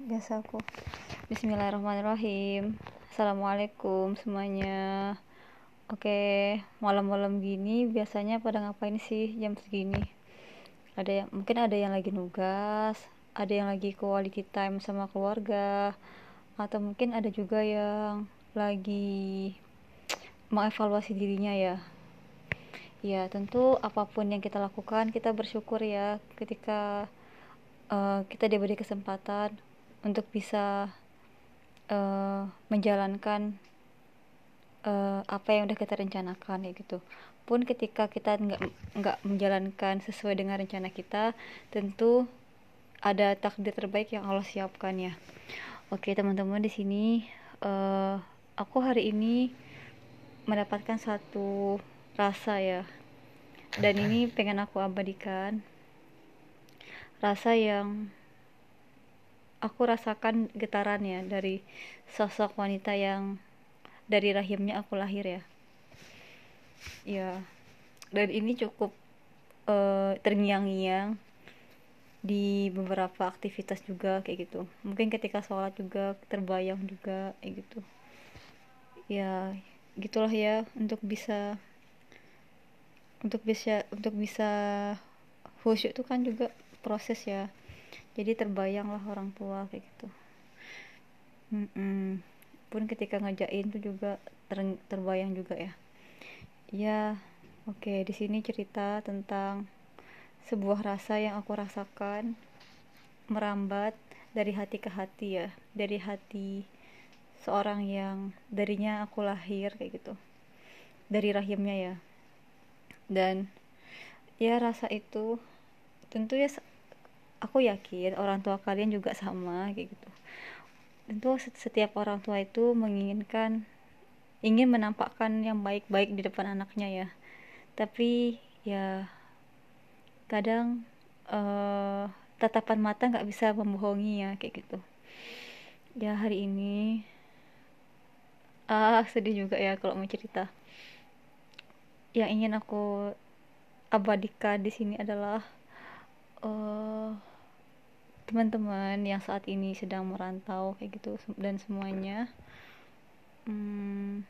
biasa aku. Bismillahirrahmanirrahim. Assalamualaikum semuanya. Oke malam-malam gini biasanya pada ngapain sih jam segini? Ada yang mungkin ada yang lagi nugas ada yang lagi quality time sama keluarga atau mungkin ada juga yang lagi mengevaluasi dirinya ya. Ya tentu apa pun yang kita lakukan kita bersyukur ya ketika uh, kita diberi kesempatan untuk bisa uh, menjalankan uh, apa yang udah kita rencanakan ya gitu. Pun ketika kita nggak nggak menjalankan sesuai dengan rencana kita tentu ada takdir terbaik yang Allah siapkan ya. Oke teman-teman di sini uh, aku hari ini mendapatkan satu rasa ya. Dan ini pengen aku abadikan. Rasa yang aku rasakan getarannya dari sosok wanita yang dari rahimnya aku lahir ya. Ya dan ini cukup uh, terngiang-ngiang di beberapa aktivitas juga kayak gitu. Mungkin ketika sholat juga terbayang juga kayak gitu. Ya gitulah ya untuk bisa untuk bisa untuk bisa khusyuk itu kan juga proses ya jadi terbayang lah orang tua kayak gitu. Mm -mm. pun ketika ngajain tuh juga ter terbayang juga ya. Ya oke okay, di sini cerita tentang sebuah rasa yang aku rasakan merambat dari hati ke hati ya. Dari hati seorang yang darinya aku lahir kayak gitu. Dari rahimnya ya. Dan ya rasa itu tentu ya aku yakin orang tua kalian juga sama kayak gitu. Tentu setiap orang tua itu menginginkan ingin menampakkan yang baik-baik di depan anaknya ya. Tapi ya kadang uh, tatapan mata nggak bisa membohongi ya kayak gitu. Ya hari ini ah sedih juga ya kalau mau cerita. Yang ingin aku abadikan di sini adalah teman-teman yang saat ini sedang merantau kayak gitu dan semuanya. Hmm,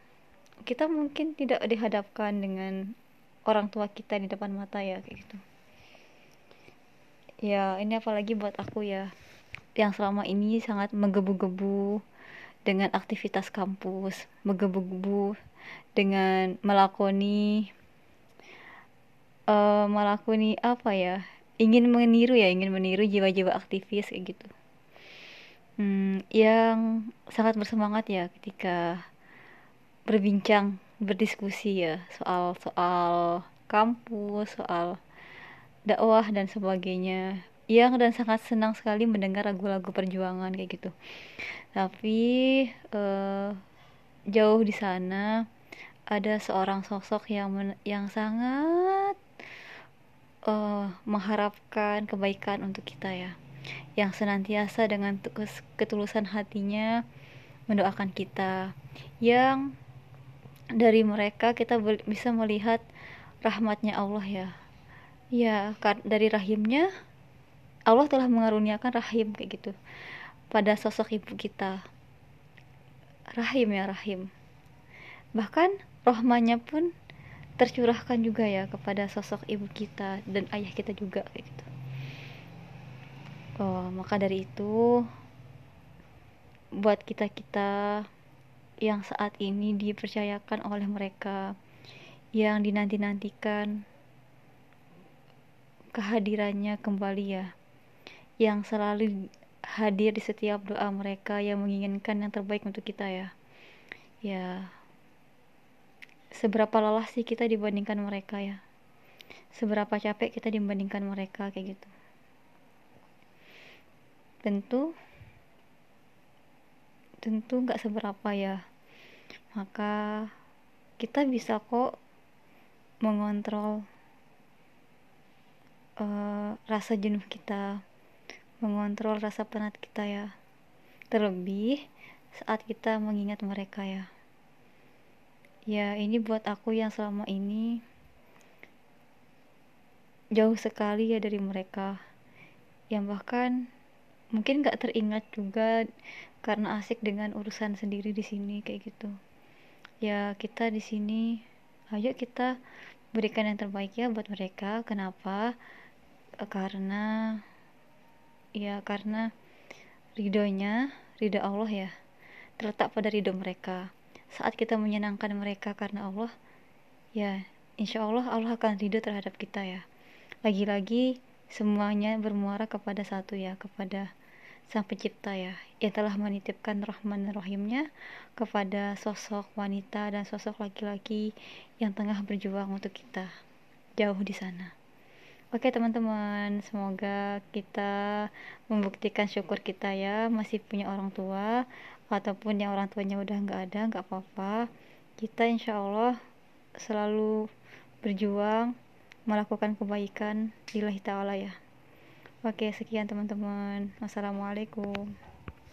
kita mungkin tidak dihadapkan dengan orang tua kita di depan mata ya kayak gitu. Ya ini apalagi buat aku ya yang selama ini sangat menggebu-gebu dengan aktivitas kampus menggebu-gebu dengan melakoni uh, melakoni apa ya ingin meniru ya ingin meniru jiwa-jiwa aktivis kayak gitu. Hmm, yang sangat bersemangat ya ketika berbincang berdiskusi ya soal soal kampus soal dakwah dan sebagainya. Yang dan sangat senang sekali mendengar lagu-lagu perjuangan kayak gitu. Tapi uh, jauh di sana ada seorang sosok yang yang sangat uh, mengharapkan kebaikan untuk kita ya. Yang senantiasa dengan ketulusan hatinya mendoakan kita. Yang dari mereka kita bisa melihat rahmatnya Allah ya. Ya dari rahimnya Allah telah mengaruniakan rahim kayak gitu pada sosok ibu kita. Rahim ya rahim. Bahkan rohmanya pun tercurahkan juga ya kepada sosok ibu kita dan ayah kita juga kayak gitu. Oh maka dari itu buat kita kita yang saat ini dipercayakan oleh mereka yang dinanti-nantikan kehadirannya kembali ya. Yang selalu hadir di setiap doa mereka yang menginginkan yang terbaik untuk kita ya. Ya seberapa lelah sih kita dibandingkan mereka ya? Seberapa capek kita dibandingkan mereka kayak gitu. Tentu tentu nggak seberapa ya. Maka kita bisa kok mengontrol uh, rasa jenuh kita mengontrol rasa penat kita ya. Terlebih saat kita mengingat mereka ya ya ini buat aku yang selama ini jauh sekali ya dari mereka. Yang bahkan mungkin nggak teringat juga karena asik dengan urusan sendiri di sini kayak gitu. Ya kita di sini ayo kita berikan yang terbaik ya buat mereka. Kenapa? Karena ya karena ridhonya ridho Allah ya terletak pada ridho mereka saat kita menyenangkan mereka karena Allah ya insya Allah Allah akan ridho terhadap kita ya lagi-lagi semuanya bermuara kepada satu ya kepada Sang Pencipta ya, yang telah menitipkan rahman rahimnya kepada sosok wanita dan sosok laki-laki yang tengah berjuang untuk kita jauh di sana. Oke teman-teman, semoga kita membuktikan syukur kita ya masih punya orang tua ataupun yang orang tuanya udah nggak ada nggak apa-apa. Kita insya Allah selalu berjuang melakukan kebaikan lillahi ta'ala ya. Oke, sekian teman-teman. Wassalamualaikum.